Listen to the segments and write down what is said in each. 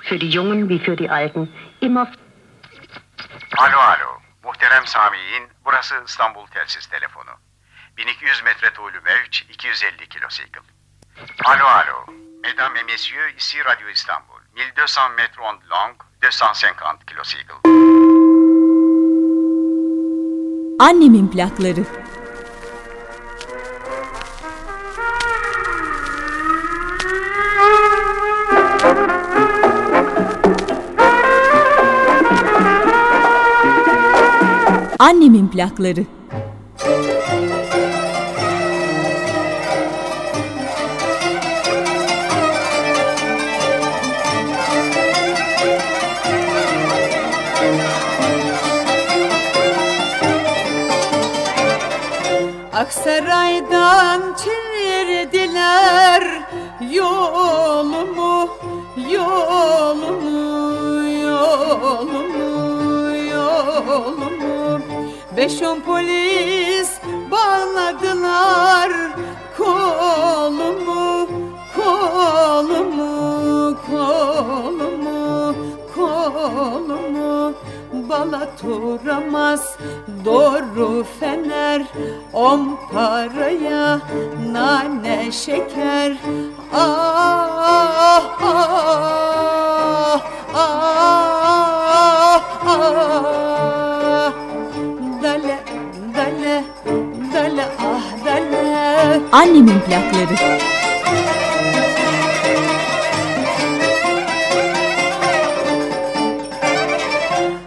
Für die Jungen wie für die Alten immer... Alo alo. Muhterem Sami'in, burası İstanbul Telsiz Telefonu. 1200 metre tuğlu mevç, 250 kilosikl. Alo alo. Mesdames et messieurs, ici Radio Istanbul. 1200 mètres ondes longues, 250 kilosikl. Annemin plakları. Annemin plakları. Aksaray'dan çevirdiler yolumu, Beş on polis bağladılar kolumu, kolumu, kolumu, kolumu. Balat uğramaz doğru fener On paraya nane şeker Ah ah ah ah Dale dale ah dale Annemin plakları.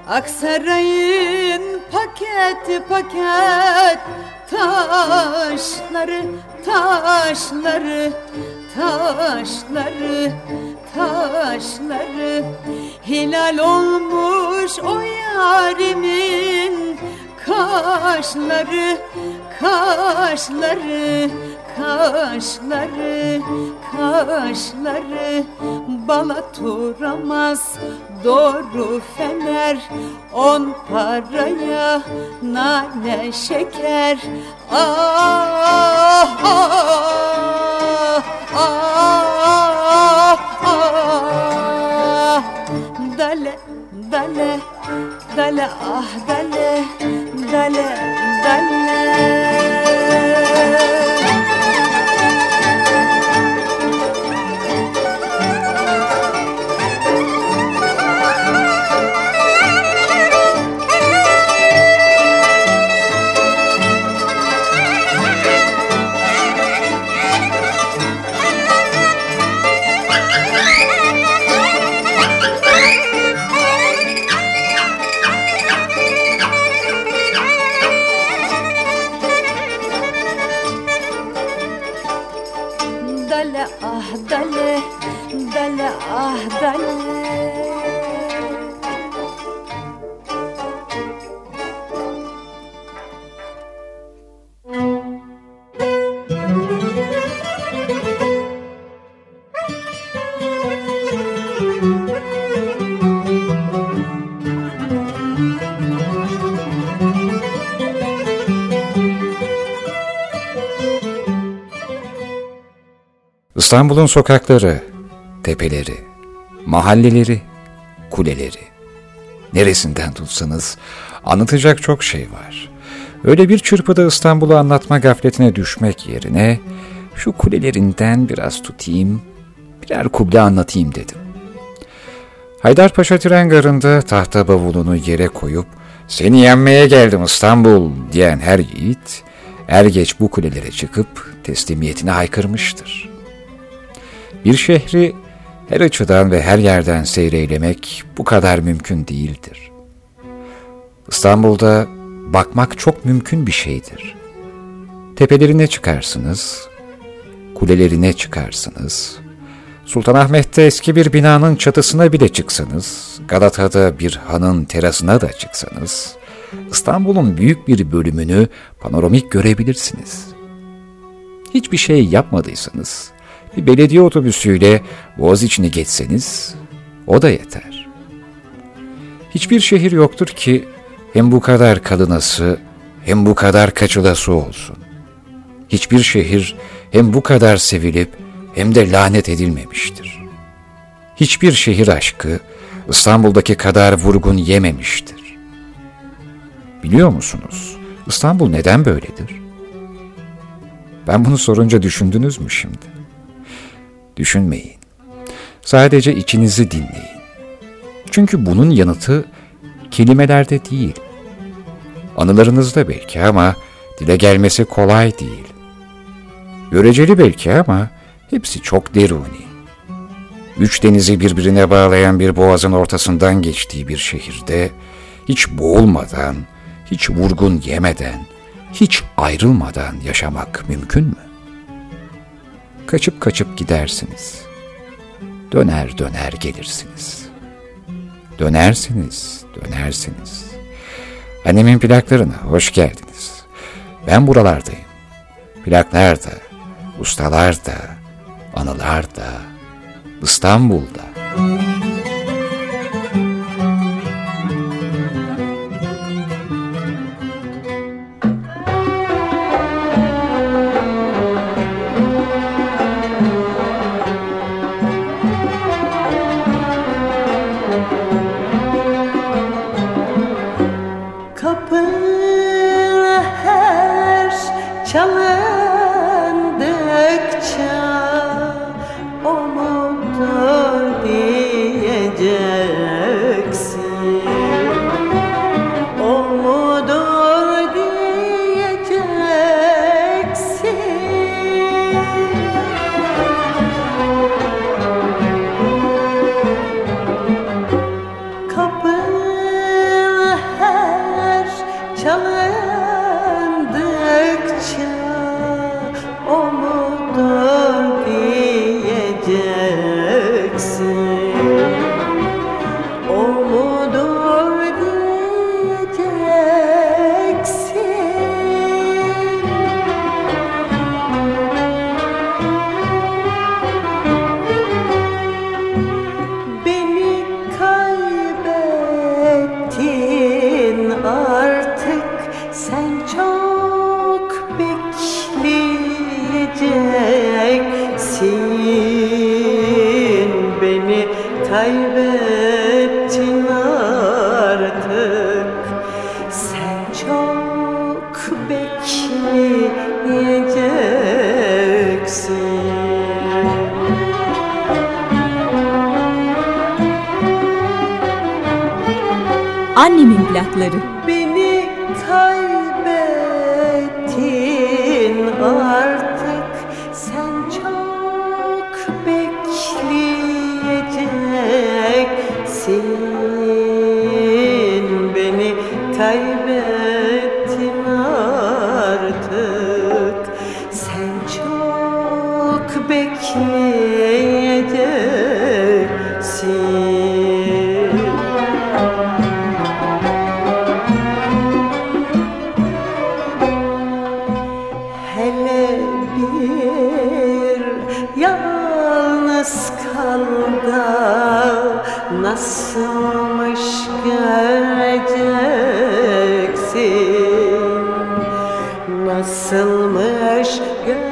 Aksaray'ın paket paket. Taşları taşları taşları taşları. Hilal olmuş o yarimin kaşları kaşları kaşları kaşları. Balat uğramaz doğru fener. On paraya nane şeker. Ah ah ah ah. Dale dale dale ah dale dale dale İstanbul'un sokakları, tepeleri, mahalleleri, kuleleri. Neresinden tutsanız anlatacak çok şey var. Öyle bir çırpıda İstanbul'u anlatma gafletine düşmek yerine şu kulelerinden biraz tutayım, birer kuble anlatayım dedim. Haydarpaşa tren garında tahta bavulunu yere koyup seni yenmeye geldim İstanbul diyen her yiğit er geç bu kulelere çıkıp teslimiyetine haykırmıştır. Bir şehri her açıdan ve her yerden seyreylemek bu kadar mümkün değildir. İstanbul'da bakmak çok mümkün bir şeydir. Tepelerine çıkarsınız, kulelerine çıkarsınız, Sultanahmet'te eski bir binanın çatısına bile çıksanız, Galata'da bir hanın terasına da çıksanız, İstanbul'un büyük bir bölümünü panoramik görebilirsiniz. Hiçbir şey yapmadıysanız, bir belediye otobüsüyle boğaz içini geçseniz, o da yeter. Hiçbir şehir yoktur ki hem bu kadar kalınası hem bu kadar kaçılası olsun. Hiçbir şehir hem bu kadar sevilip hem de lanet edilmemiştir. Hiçbir şehir aşkı İstanbul'daki kadar vurgun yememiştir. Biliyor musunuz? İstanbul neden böyledir? Ben bunu sorunca düşündünüz mü şimdi? Düşünmeyin. Sadece içinizi dinleyin. Çünkü bunun yanıtı kelimelerde değil. Anılarınızda belki ama dile gelmesi kolay değil. Göreceli belki ama hepsi çok deruni. Üç denizi birbirine bağlayan bir boğazın ortasından geçtiği bir şehirde hiç boğulmadan, hiç vurgun yemeden, hiç ayrılmadan yaşamak mümkün mü? Kaçıp kaçıp gidersiniz. Döner döner gelirsiniz. Dönersiniz, dönersiniz. Annemin plaklarına hoş geldiniz. Ben buralardayım. Plaklar da, ustalar da, anılar da, İstanbul'da. Kapına Annemin plakları. Beni Nasılmış göreceksin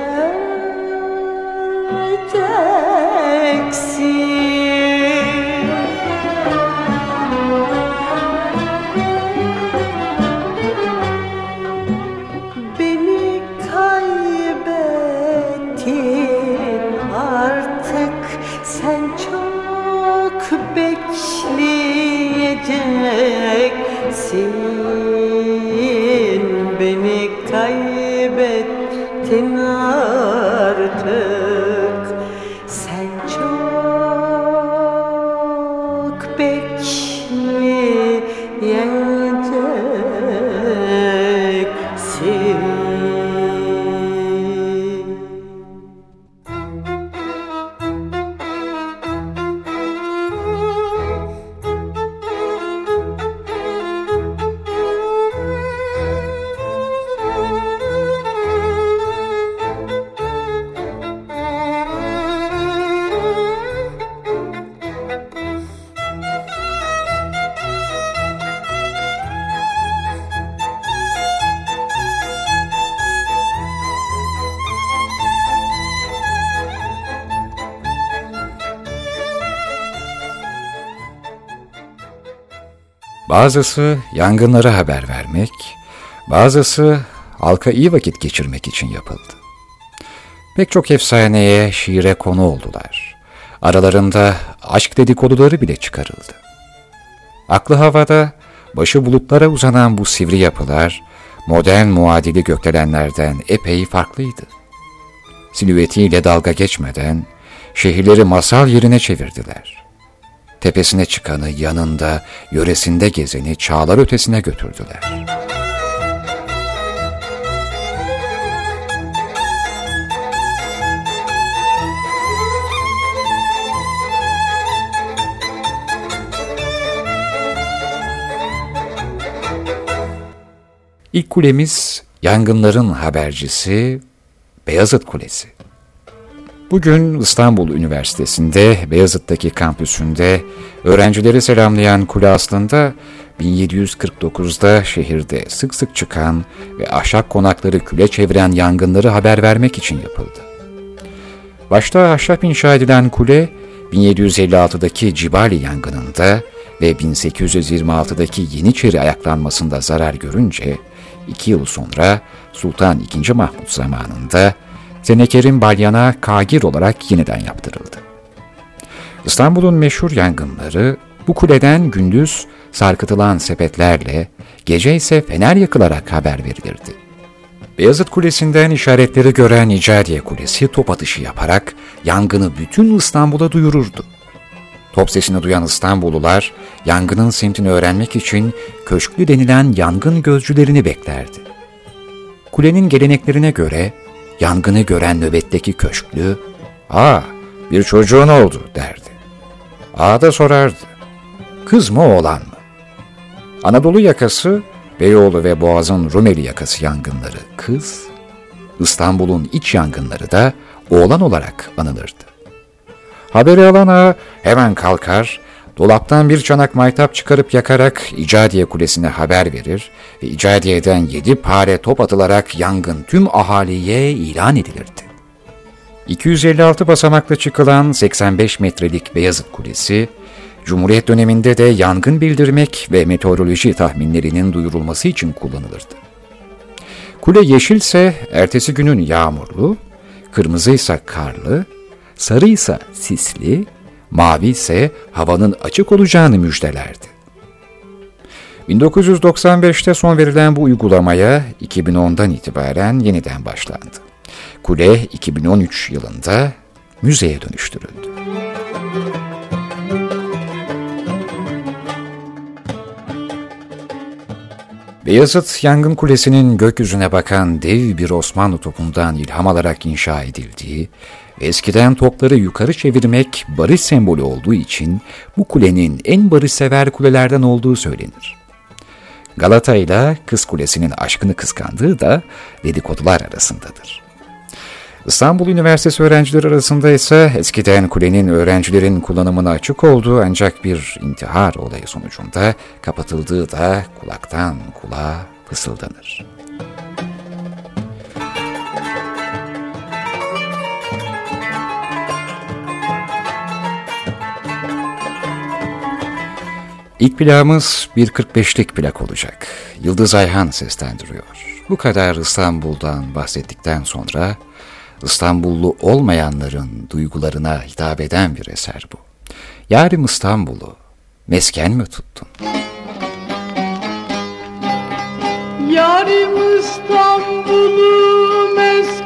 Bazısı yangınlara haber vermek, bazısı halka iyi vakit geçirmek için yapıldı. Pek çok efsaneye, şiire konu oldular. Aralarında aşk dedikoduları bile çıkarıldı. Aklı havada, başı bulutlara uzanan bu sivri yapılar, modern muadili gökdelenlerden epey farklıydı. Silüetiyle dalga geçmeden, şehirleri masal yerine çevirdiler. Tepesine çıkanı yanında, yöresinde gezeni çağlar ötesine götürdüler. İlk kulemiz yangınların habercisi Beyazıt Kulesi. Bugün İstanbul Üniversitesi'nde Beyazıt'taki kampüsünde öğrencileri selamlayan kule aslında 1749'da şehirde sık sık çıkan ve ahşap konakları küle çeviren yangınları haber vermek için yapıldı. Başta ahşap inşa edilen kule 1756'daki Cibali yangınında ve 1826'daki Yeniçeri ayaklanmasında zarar görünce iki yıl sonra Sultan II. Mahmut zamanında Zeneker'in balyana kagir olarak yeniden yaptırıldı. İstanbul'un meşhur yangınları bu kuleden gündüz sarkıtılan sepetlerle, gece ise fener yakılarak haber verilirdi. Beyazıt Kulesi'nden işaretleri gören İcadiye Kulesi top atışı yaparak yangını bütün İstanbul'a duyururdu. Top sesini duyan İstanbullular yangının semtini öğrenmek için köşklü denilen yangın gözcülerini beklerdi. Kulenin geleneklerine göre yangını gören nöbetteki köşklü, ''Aa, bir çocuğun oldu.'' derdi. Ağa da sorardı, ''Kız mı oğlan mı?'' Anadolu yakası, Beyoğlu ve Boğaz'ın Rumeli yakası yangınları kız, İstanbul'un iç yangınları da oğlan olarak anılırdı. Haberi alan ağa hemen kalkar, dolaptan bir çanak maytap çıkarıp yakarak İcadiye Kulesi'ne haber verir ve İcadiye'den yedi pare top atılarak yangın tüm ahaliye ilan edilirdi. 256 basamakla çıkılan 85 metrelik Beyazıt Kulesi, Cumhuriyet döneminde de yangın bildirmek ve meteoroloji tahminlerinin duyurulması için kullanılırdı. Kule yeşilse ertesi günün yağmurlu, kırmızıysa karlı, sarı ise sisli, mavi ise havanın açık olacağını müjdelerdi. 1995'te son verilen bu uygulamaya 2010'dan itibaren yeniden başlandı. Kule 2013 yılında müzeye dönüştürüldü. Beyazıt Yangın Kulesi'nin gökyüzüne bakan dev bir Osmanlı topundan ilham alarak inşa edildiği eskiden topları yukarı çevirmek barış sembolü olduğu için bu kulenin en barışsever kulelerden olduğu söylenir. Galata ile Kız Kulesi'nin aşkını kıskandığı da dedikodular arasındadır. İstanbul Üniversitesi öğrencileri arasında ise eskiden kulenin öğrencilerin kullanımına açık olduğu ancak bir intihar olayı sonucunda kapatıldığı da kulaktan kulağa fısıldanır. İlk plağımız bir 45'lik plak olacak. Yıldız Ayhan seslendiriyor. Bu kadar İstanbul'dan bahsettikten sonra İstanbullu olmayanların duygularına hitap eden bir eser bu. Yarim İstanbul'u mesken mi tuttun? Yarim İstanbul'u mesken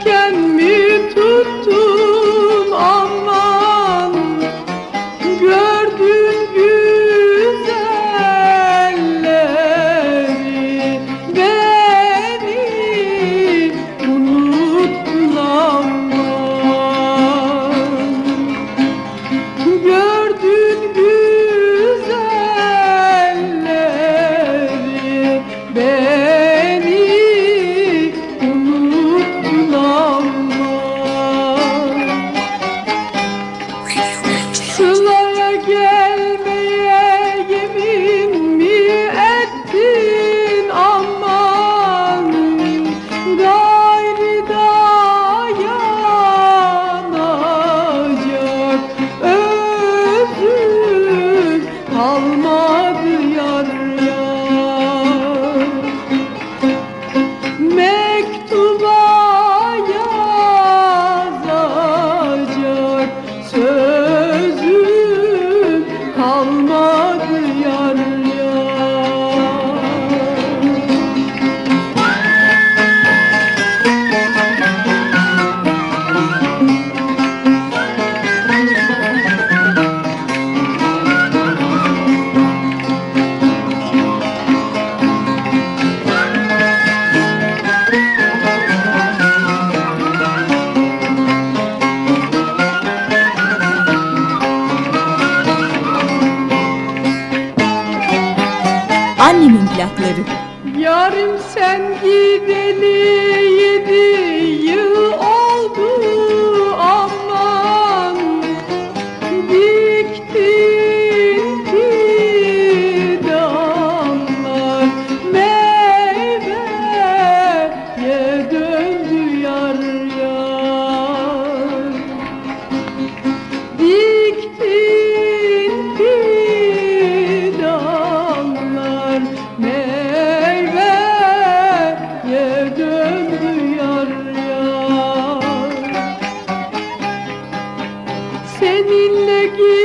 seninle gir.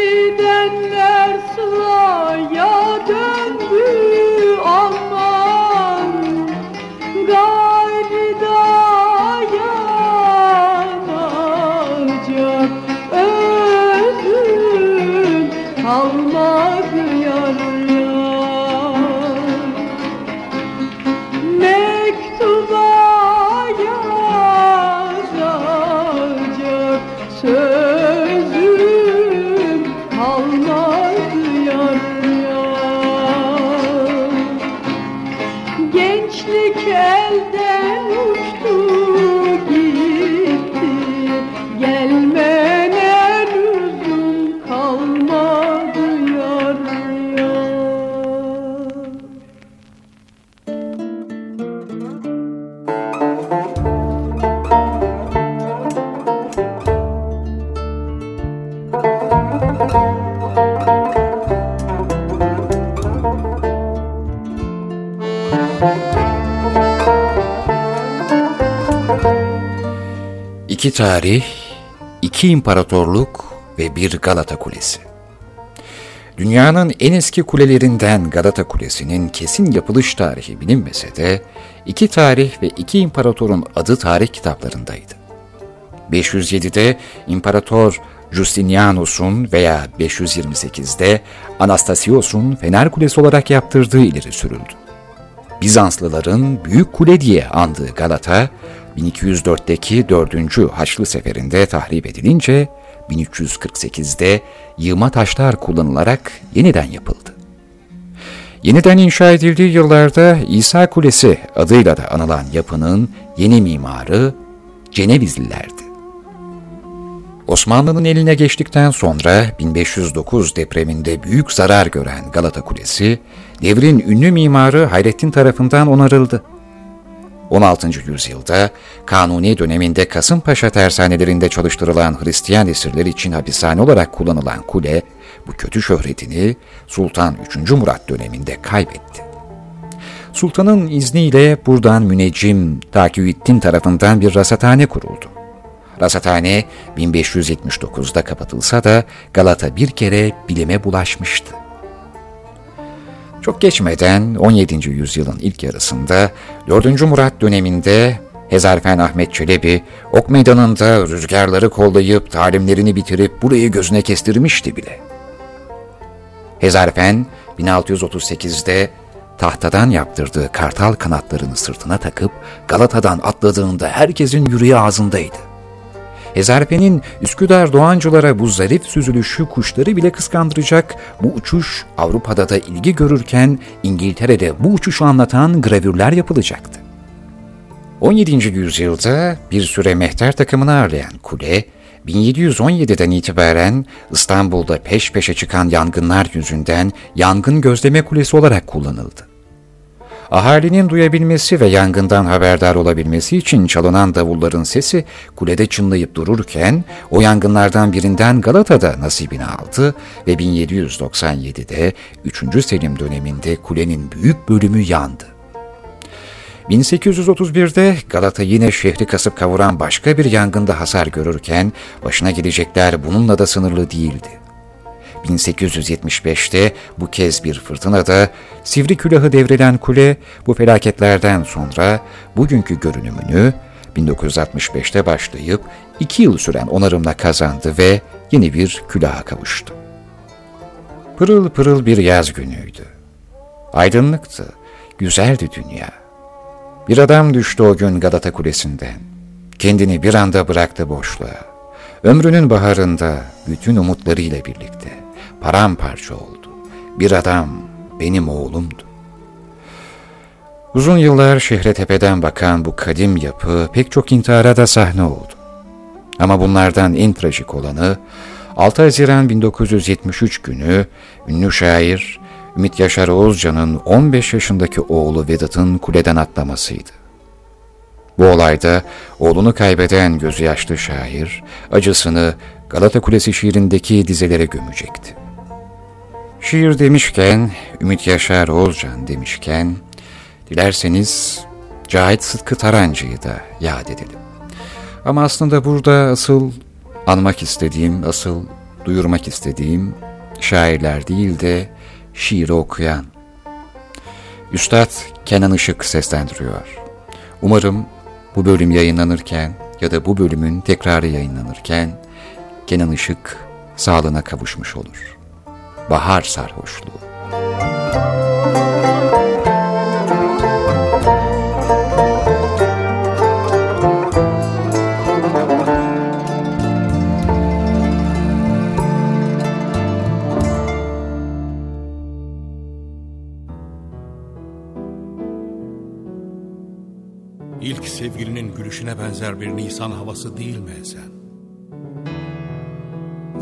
Tarih, iki imparatorluk ve bir Galata Kulesi. Dünyanın en eski kulelerinden Galata Kulesi'nin kesin yapılış tarihi bilinmese de iki tarih ve iki imparatorun adı tarih kitaplarındaydı. 507'de İmparator Justinianus'un veya 528'de Anastasios'un Fener Kulesi olarak yaptırdığı ileri sürüldü. Bizanslıların Büyük Kule diye andığı Galata, 1204'teki 4. Haçlı Seferi'nde tahrip edilince 1348'de yığma taşlar kullanılarak yeniden yapıldı. Yeniden inşa edildiği yıllarda İsa Kulesi adıyla da anılan yapının yeni mimarı Cenevizlilerdi. Osmanlı'nın eline geçtikten sonra 1509 depreminde büyük zarar gören Galata Kulesi, devrin ünlü mimarı Hayrettin tarafından onarıldı. 16. yüzyılda Kanuni döneminde Kasımpaşa tersanelerinde çalıştırılan Hristiyan esirler için hapishane olarak kullanılan kule, bu kötü şöhretini Sultan 3. Murat döneminde kaybetti. Sultanın izniyle buradan müneccim Takiyüddin tarafından bir rasathane kuruldu. Rasathane 1579'da kapatılsa da Galata bir kere bilime bulaşmıştı. Çok geçmeden 17. yüzyılın ilk yarısında 4. Murat döneminde Hezarfen Ahmet Çelebi ok meydanında rüzgarları kollayıp talimlerini bitirip burayı gözüne kestirmişti bile. Hezarfen 1638'de tahtadan yaptırdığı kartal kanatlarını sırtına takıp Galata'dan atladığında herkesin yüreği ağzındaydı. Hezarfen'in Üsküdar Doğancılara bu zarif süzülüşü kuşları bile kıskandıracak bu uçuş Avrupa'da da ilgi görürken İngiltere'de bu uçuşu anlatan gravürler yapılacaktı. 17. yüzyılda bir süre mehter takımını ağırlayan kule, 1717'den itibaren İstanbul'da peş peşe çıkan yangınlar yüzünden yangın gözleme kulesi olarak kullanıldı. Ahalinin duyabilmesi ve yangından haberdar olabilmesi için çalınan davulların sesi kulede çınlayıp dururken o yangınlardan birinden Galata'da nasibini aldı ve 1797'de 3. Selim döneminde kulenin büyük bölümü yandı. 1831'de Galata yine şehri kasıp kavuran başka bir yangında hasar görürken başına gelecekler bununla da sınırlı değildi. 1875'te bu kez bir fırtınada sivri külahı devrilen kule bu felaketlerden sonra bugünkü görünümünü 1965'te başlayıp iki yıl süren onarımla kazandı ve yeni bir külaha kavuştu. Pırıl pırıl bir yaz günüydü. Aydınlıktı, güzeldi dünya. Bir adam düştü o gün Galata Kulesi'nden. Kendini bir anda bıraktı boşluğa. Ömrünün baharında bütün umutlarıyla birlikte paramparça oldu. Bir adam benim oğlumdu. Uzun yıllar şehre tepeden bakan bu kadim yapı pek çok intihara da sahne oldu. Ama bunlardan en trajik olanı 6 Haziran 1973 günü ünlü şair Ümit Yaşar Oğuzcan'ın 15 yaşındaki oğlu Vedat'ın kuleden atlamasıydı. Bu olayda oğlunu kaybeden gözü yaşlı şair acısını Galata Kulesi şiirindeki dizelere gömecekti. Şiir demişken, Ümit Yaşar Oğuzcan demişken, dilerseniz Cahit Sıtkı Tarancı'yı da yad edelim. Ama aslında burada asıl anmak istediğim, asıl duyurmak istediğim şairler değil de şiiri okuyan. Üstad Kenan Işık seslendiriyor. Umarım bu bölüm yayınlanırken ya da bu bölümün tekrarı yayınlanırken Kenan Işık sağlığına kavuşmuş olur. Bahar sarhoşluğu. İlk sevgilinin gülüşüne benzer bir Nisan havası değil mi sen?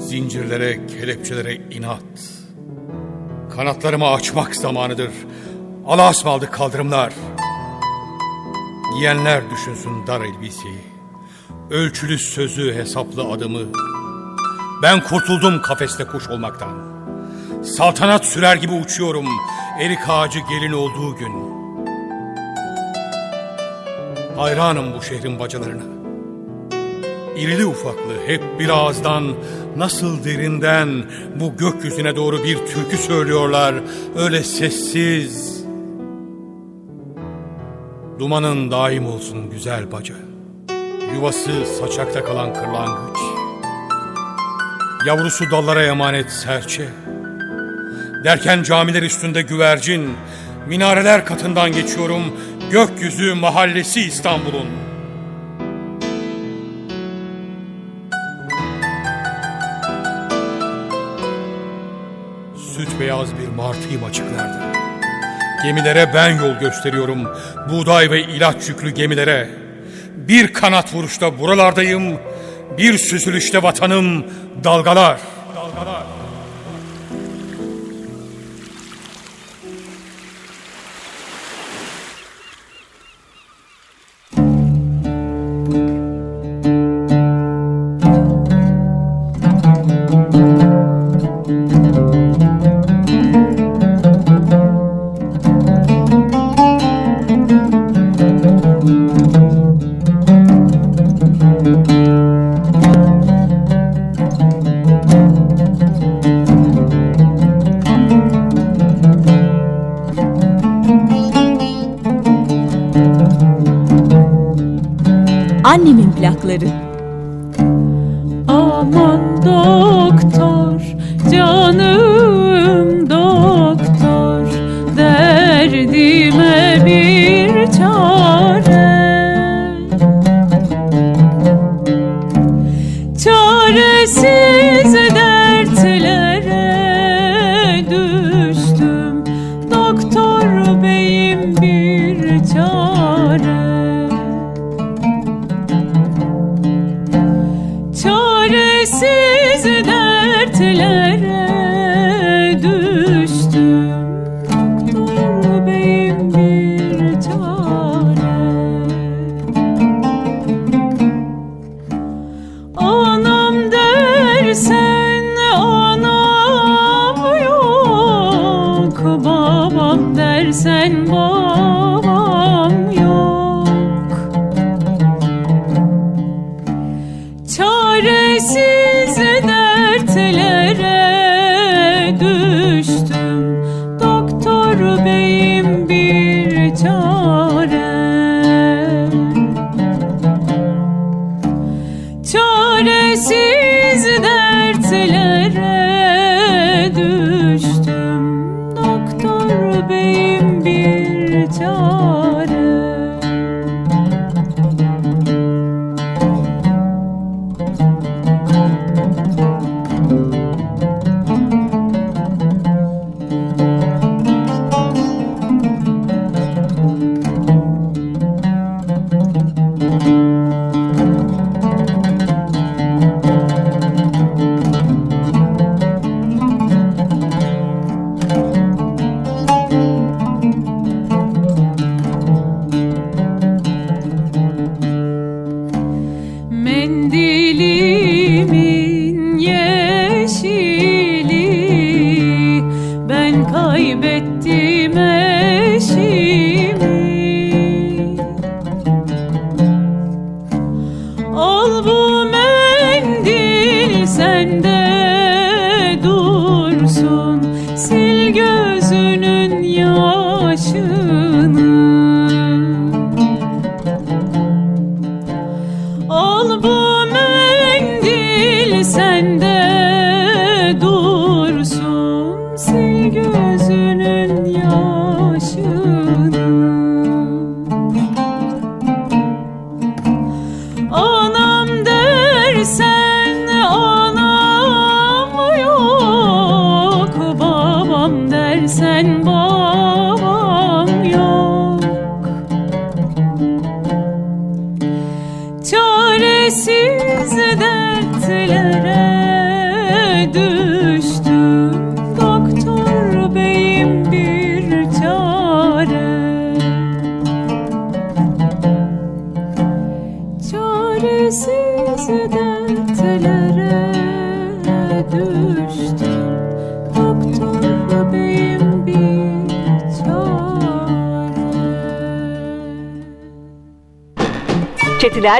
Zincirlere, kelepçelere inat. Kanatlarımı açmak zamanıdır. Allah'a ısmarladık kaldırımlar. Giyenler düşünsün dar elbiseyi. Ölçülü sözü, hesaplı adımı. Ben kurtuldum kafeste kuş olmaktan. Saltanat sürer gibi uçuyorum. Erik ağacı gelin olduğu gün. Hayranım bu şehrin bacalarına. İrili ufaklı hep bir ağızdan nasıl derinden bu gökyüzüne doğru bir türkü söylüyorlar öyle sessiz. Dumanın daim olsun güzel baca. Yuvası saçakta kalan kırlangıç. Yavrusu dallara emanet serçe. Derken camiler üstünde güvercin, minareler katından geçiyorum, gökyüzü mahallesi İstanbul'un. Süt beyaz bir martıyım açıklarda. Gemilere ben yol gösteriyorum, buğday ve ilaç yüklü gemilere. Bir kanat vuruşta buralardayım, bir süzülüşte vatanım dalgalar. Dalgalar.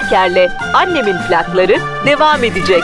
Çetin Erker'le Annemin plakları devam edecek.